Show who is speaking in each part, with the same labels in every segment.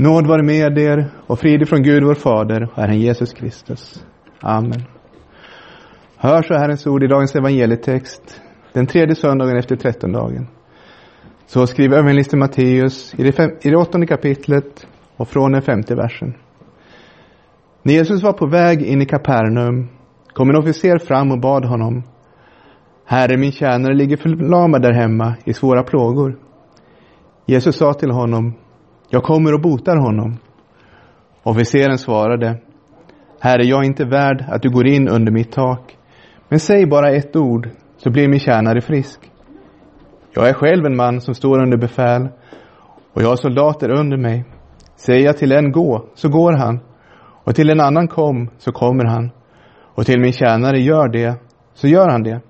Speaker 1: Nåd vare med er och frid från Gud vår Fader och Herren Jesus Kristus. Amen. Hör så Herrens ord i dagens evangelietext, den tredje söndagen efter trettondagen. Så skriver evangelisten Matteus i det, fem, i det åttonde kapitlet och från den femte versen. När Jesus var på väg in i Kapernaum kom en officer fram och bad honom. Herre, min tjänare ligger förlamad där hemma i svåra plågor. Jesus sa till honom, jag kommer och botar honom. Officeren svarade, Herre, jag är inte värd att du går in under mitt tak, men säg bara ett ord så blir min tjänare frisk. Jag är själv en man som står under befäl och jag har soldater under mig. Säger jag till en gå, så går han och till en annan kom, så kommer han och till min tjänare gör det, så gör han det.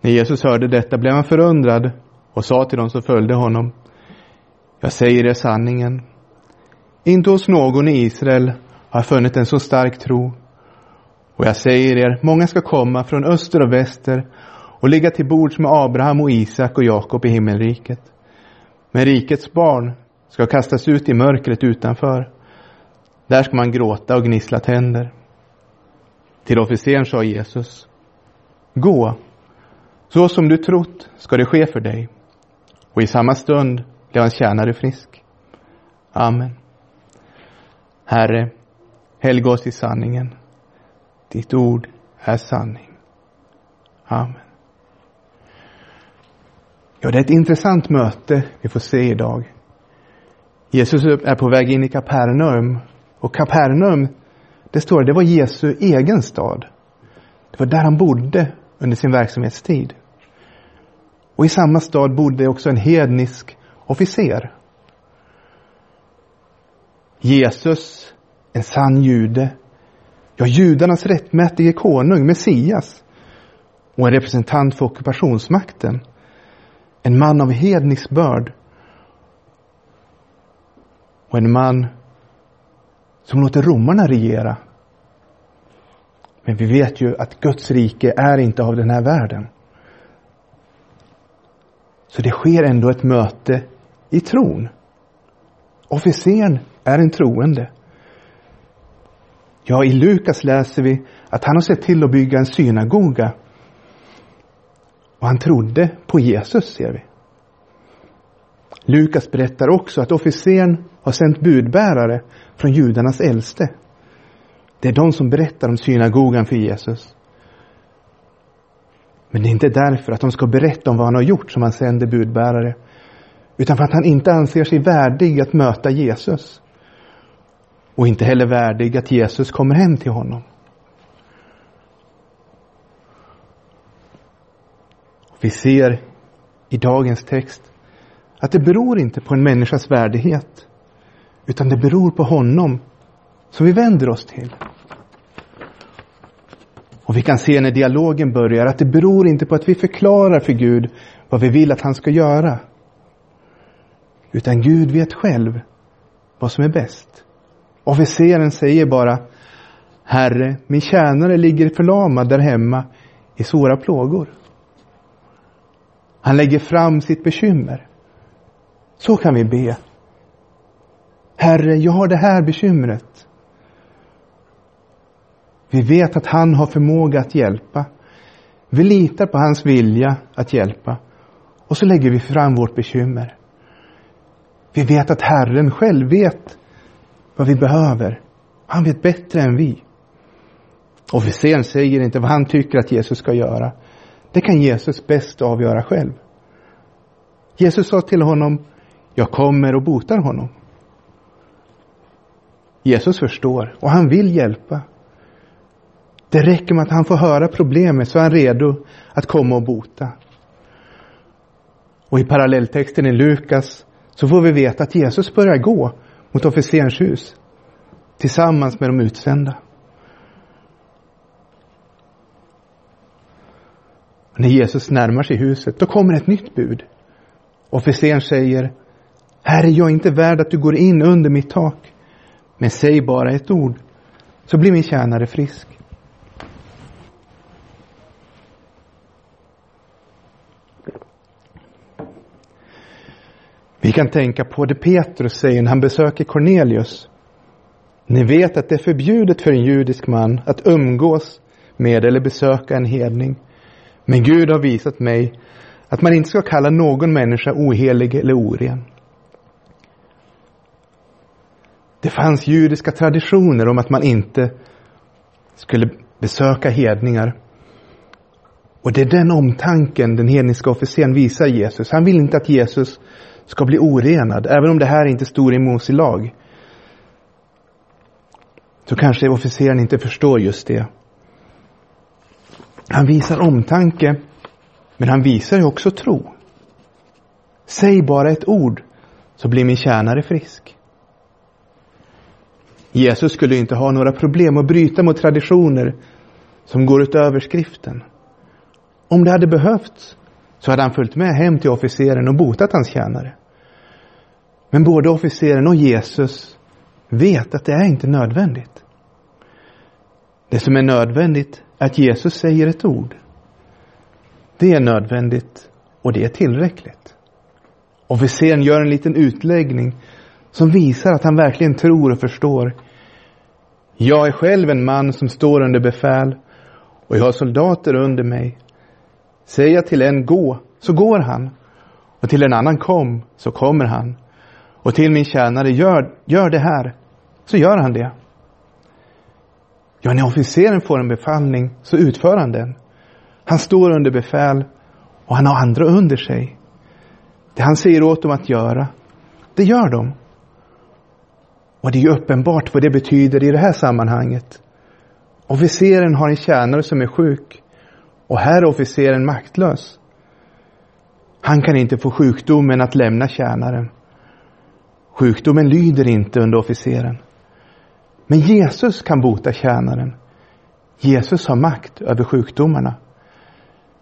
Speaker 1: När Jesus hörde detta blev han förundrad och sa till dem som följde honom, jag säger er sanningen. Inte hos någon i Israel har jag funnit en så stark tro. Och jag säger er, många ska komma från öster och väster och ligga till bords med Abraham och Isak och Jakob i himmelriket. Men rikets barn ska kastas ut i mörkret utanför. Där ska man gråta och gnissla tänder. Till officeren sa Jesus, gå, så som du trott ska det ske för dig. Och i samma stund hans tjänare frisk. Amen. Herre, helga oss i sanningen. Ditt ord är sanning. Amen. Ja, det är ett intressant möte vi får se idag. Jesus är på väg in i Kapernaum. Och Kapernaum, det står det var Jesu egen stad. Det var där han bodde under sin verksamhetstid. Och i samma stad bodde också en hednisk officer. Jesus, en sann jude, ja judarnas rättmätige konung, Messias och en representant för ockupationsmakten. En man av hednisk börd och en man som låter romarna regera. Men vi vet ju att Guds rike är inte av den här världen. Så det sker ändå ett möte i tron. Officeren är en troende. Ja, i Lukas läser vi att han har sett till att bygga en synagoga. Och han trodde på Jesus, ser vi. Lukas berättar också att officeren har sänt budbärare från judarnas äldste. Det är de som berättar om synagogan för Jesus. Men det är inte därför att de ska berätta om vad han har gjort som han sänder budbärare. Utan för att han inte anser sig värdig att möta Jesus. Och inte heller värdig att Jesus kommer hem till honom. Vi ser i dagens text att det beror inte på en människas värdighet. Utan det beror på honom som vi vänder oss till. Och vi kan se när dialogen börjar att det beror inte på att vi förklarar för Gud vad vi vill att han ska göra. Utan Gud vet själv vad som är bäst. Officeren säger bara Herre, min tjänare ligger förlamad där hemma i svåra plågor. Han lägger fram sitt bekymmer. Så kan vi be. Herre, jag har det här bekymret. Vi vet att han har förmåga att hjälpa. Vi litar på hans vilja att hjälpa. Och så lägger vi fram vårt bekymmer. Vi vet att Herren själv vet vad vi behöver. Han vet bättre än vi. Officeren säger inte vad han tycker att Jesus ska göra. Det kan Jesus bäst avgöra själv. Jesus sa till honom, jag kommer och botar honom. Jesus förstår och han vill hjälpa. Det räcker med att han får höra problemet så är han redo att komma och bota. Och i parallelltexten i Lukas så får vi veta att Jesus börjar gå mot officerens hus tillsammans med de utsända. När Jesus närmar sig huset, då kommer ett nytt bud. Officeren säger, Herre, jag är inte värd att du går in under mitt tak. Men säg bara ett ord, så blir min tjänare frisk. Vi kan tänka på det Petrus säger när han besöker Cornelius. Ni vet att det är förbjudet för en judisk man att umgås med eller besöka en hedning. Men Gud har visat mig att man inte ska kalla någon människa ohelig eller oren. Det fanns judiska traditioner om att man inte skulle besöka hedningar. Och det är den omtanken den hedniska officeren visar Jesus. Han vill inte att Jesus ska bli orenad, även om det här inte står i Mose lag. Så kanske officeren inte förstår just det. Han visar omtanke, men han visar ju också tro. Säg bara ett ord så blir min tjänare frisk. Jesus skulle inte ha några problem att bryta mot traditioner som går utöver skriften. Om det hade behövts så hade han följt med hem till officeren och botat hans tjänare. Men både officeren och Jesus vet att det är inte nödvändigt. Det som är nödvändigt är att Jesus säger ett ord. Det är nödvändigt och det är tillräckligt. Officeren gör en liten utläggning som visar att han verkligen tror och förstår. Jag är själv en man som står under befäl och jag har soldater under mig. Säger jag till en gå, så går han. Och till en annan kom, så kommer han. Och till min tjänare, gör, gör det här, så gör han det. Ja, när officeren får en befallning så utför han den. Han står under befäl och han har andra under sig. Det han säger åt dem att göra, det gör de. Och det är ju uppenbart vad det betyder i det här sammanhanget. Officeren har en tjänare som är sjuk och här är officeren maktlös. Han kan inte få sjukdomen att lämna tjänaren. Sjukdomen lyder inte under officeren. Men Jesus kan bota tjänaren. Jesus har makt över sjukdomarna.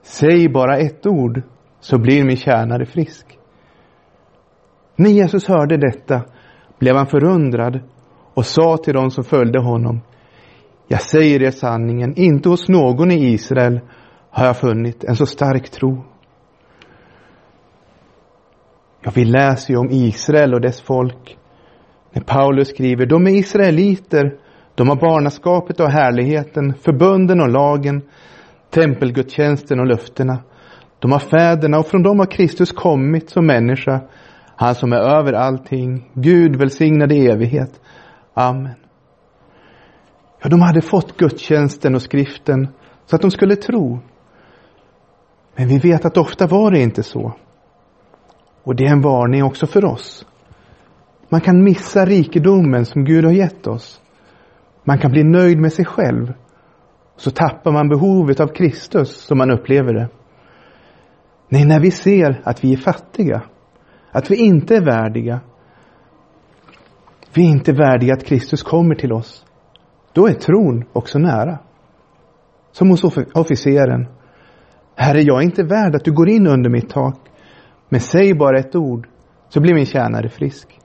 Speaker 1: Säg bara ett ord så blir min tjänare frisk. När Jesus hörde detta blev han förundrad och sa till dem som följde honom. Jag säger er sanningen, inte hos någon i Israel har jag funnit en så stark tro. Ja, vi läser ju om Israel och dess folk. När Paulus skriver, de är israeliter, de har barnaskapet och härligheten, förbunden och lagen, tempelgudstjänsten och löftena. De har fäderna och från dem har Kristus kommit som människa, han som är över allting, Gud välsignade i evighet. Amen. Ja, de hade fått gudstjänsten och skriften så att de skulle tro. Men vi vet att ofta var det inte så. Och det är en varning också för oss. Man kan missa rikedomen som Gud har gett oss. Man kan bli nöjd med sig själv. Så tappar man behovet av Kristus som man upplever det. Nej, när vi ser att vi är fattiga, att vi inte är värdiga, vi är inte värdiga att Kristus kommer till oss, då är tron också nära. Som hos officeren. Herre, jag är inte värd att du går in under mitt tak, men säg bara ett ord så blir min tjänare frisk.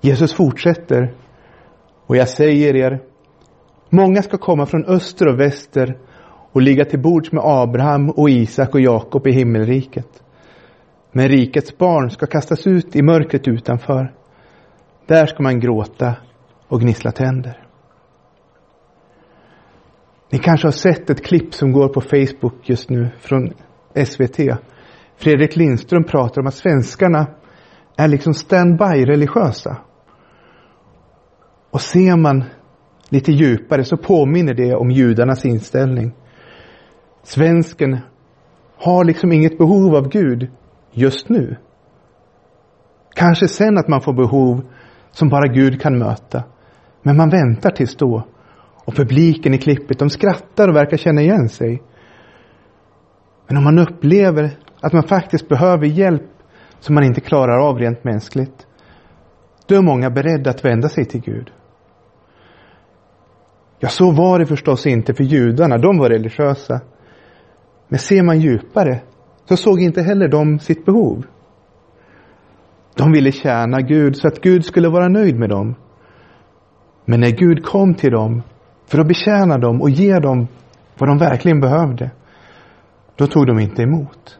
Speaker 1: Jesus fortsätter och jag säger er, många ska komma från öster och väster och ligga till bords med Abraham och Isak och Jakob i himmelriket. Men rikets barn ska kastas ut i mörkret utanför. Där ska man gråta och gnissla tänder. Ni kanske har sett ett klipp som går på Facebook just nu från SVT. Fredrik Lindström pratar om att svenskarna är liksom standby religiösa. Och ser man lite djupare så påminner det om judarnas inställning. Svensken har liksom inget behov av Gud just nu. Kanske sen att man får behov som bara Gud kan möta. Men man väntar tills då. Och publiken i klippet, de skrattar och verkar känna igen sig. Men om man upplever att man faktiskt behöver hjälp som man inte klarar av rent mänskligt, då är många beredda att vända sig till Gud. Ja, så var det förstås inte för judarna. De var religiösa. Men ser man djupare så såg inte heller de sitt behov. De ville tjäna Gud så att Gud skulle vara nöjd med dem. Men när Gud kom till dem för att betjäna dem och ge dem vad de verkligen behövde, då tog de inte emot.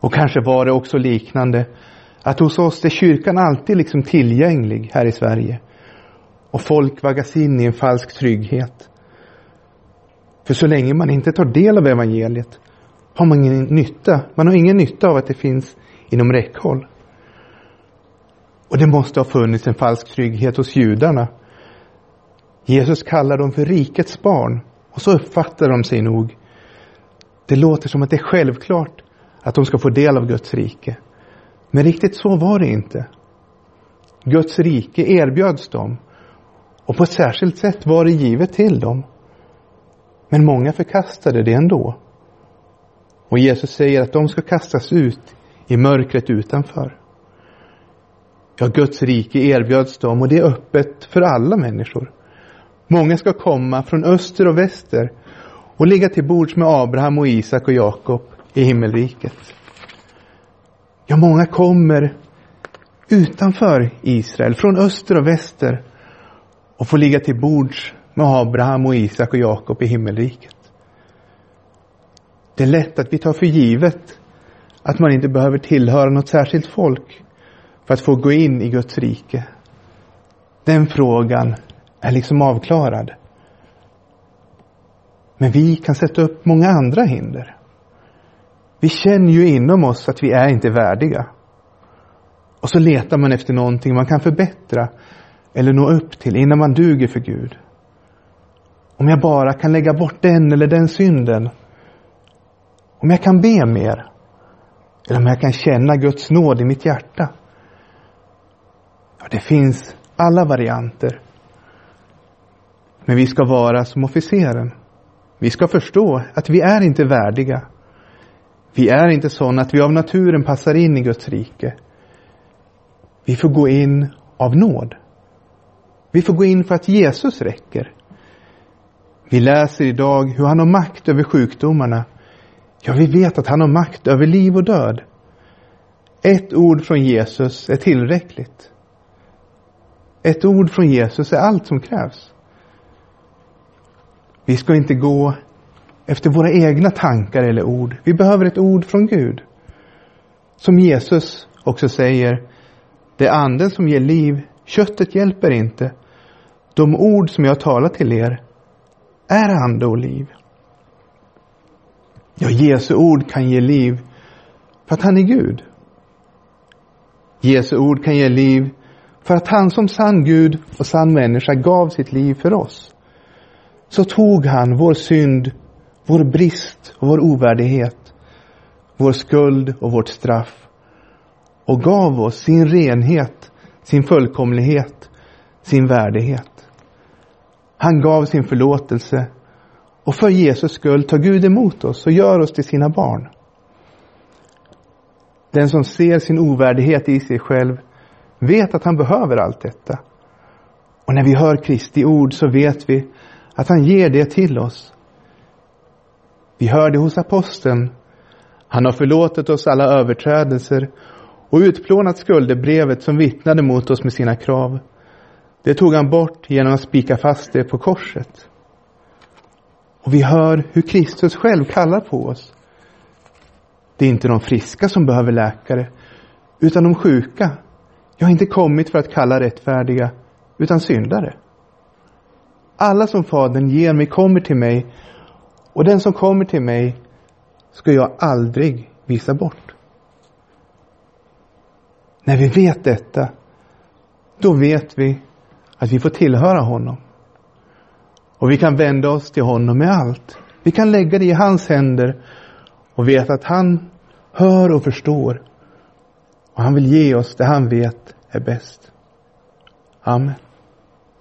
Speaker 1: Och kanske var det också liknande att hos oss är kyrkan alltid liksom tillgänglig här i Sverige. Och folk vaggas in i en falsk trygghet. För så länge man inte tar del av evangeliet har man ingen nytta. Man har ingen nytta av att det finns inom räckhåll. Och det måste ha funnits en falsk trygghet hos judarna. Jesus kallar dem för rikets barn och så uppfattar de sig nog. Det låter som att det är självklart att de ska få del av Guds rike. Men riktigt så var det inte. Guds rike erbjöds dem och på ett särskilt sätt var det givet till dem. Men många förkastade det ändå. Och Jesus säger att de ska kastas ut i mörkret utanför. Ja, Guds rike erbjöds dem och det är öppet för alla människor. Många ska komma från öster och väster och ligga till bords med Abraham och Isak och Jakob i himmelriket. Ja, många kommer utanför Israel, från öster och väster och får ligga till bords med Abraham och Isak och Jakob i himmelriket. Det är lätt att vi tar för givet att man inte behöver tillhöra något särskilt folk för att få gå in i Guds rike. Den frågan är liksom avklarad. Men vi kan sätta upp många andra hinder. Vi känner ju inom oss att vi är inte värdiga. Och så letar man efter någonting man kan förbättra eller nå upp till innan man duger för Gud. Om jag bara kan lägga bort den eller den synden. Om jag kan be mer. Eller om jag kan känna Guds nåd i mitt hjärta. Ja, det finns alla varianter. Men vi ska vara som officeren. Vi ska förstå att vi är inte värdiga. Vi är inte sådana att vi av naturen passar in i Guds rike. Vi får gå in av nåd. Vi får gå in för att Jesus räcker. Vi läser idag hur han har makt över sjukdomarna. Ja, vi vet att han har makt över liv och död. Ett ord från Jesus är tillräckligt. Ett ord från Jesus är allt som krävs. Vi ska inte gå efter våra egna tankar eller ord. Vi behöver ett ord från Gud. Som Jesus också säger, det är anden som ger liv, köttet hjälper inte. De ord som jag talar till er är ande och liv. Ja, Jesu ord kan ge liv för att han är Gud. Jesu ord kan ge liv för att han som sann Gud och sann människa gav sitt liv för oss. Så tog han vår synd, vår brist och vår ovärdighet, vår skuld och vårt straff och gav oss sin renhet, sin fullkomlighet, sin värdighet. Han gav sin förlåtelse och för Jesus skull tar Gud emot oss och gör oss till sina barn. Den som ser sin ovärdighet i sig själv vet att han behöver allt detta. Och när vi hör Kristi ord så vet vi att han ger det till oss. Vi hör det hos aposteln. Han har förlåtit oss alla överträdelser och utplånat skuldebrevet som vittnade mot oss med sina krav. Det tog han bort genom att spika fast det på korset. Och vi hör hur Kristus själv kallar på oss. Det är inte de friska som behöver läkare, utan de sjuka. Jag har inte kommit för att kalla rättfärdiga, utan syndare. Alla som Fadern ger mig kommer till mig, och den som kommer till mig ska jag aldrig visa bort. När vi vet detta, då vet vi att vi får tillhöra honom. Och vi kan vända oss till honom med allt. Vi kan lägga det i hans händer och veta att han hör och förstår. Och han vill ge oss det han vet är bäst. Amen.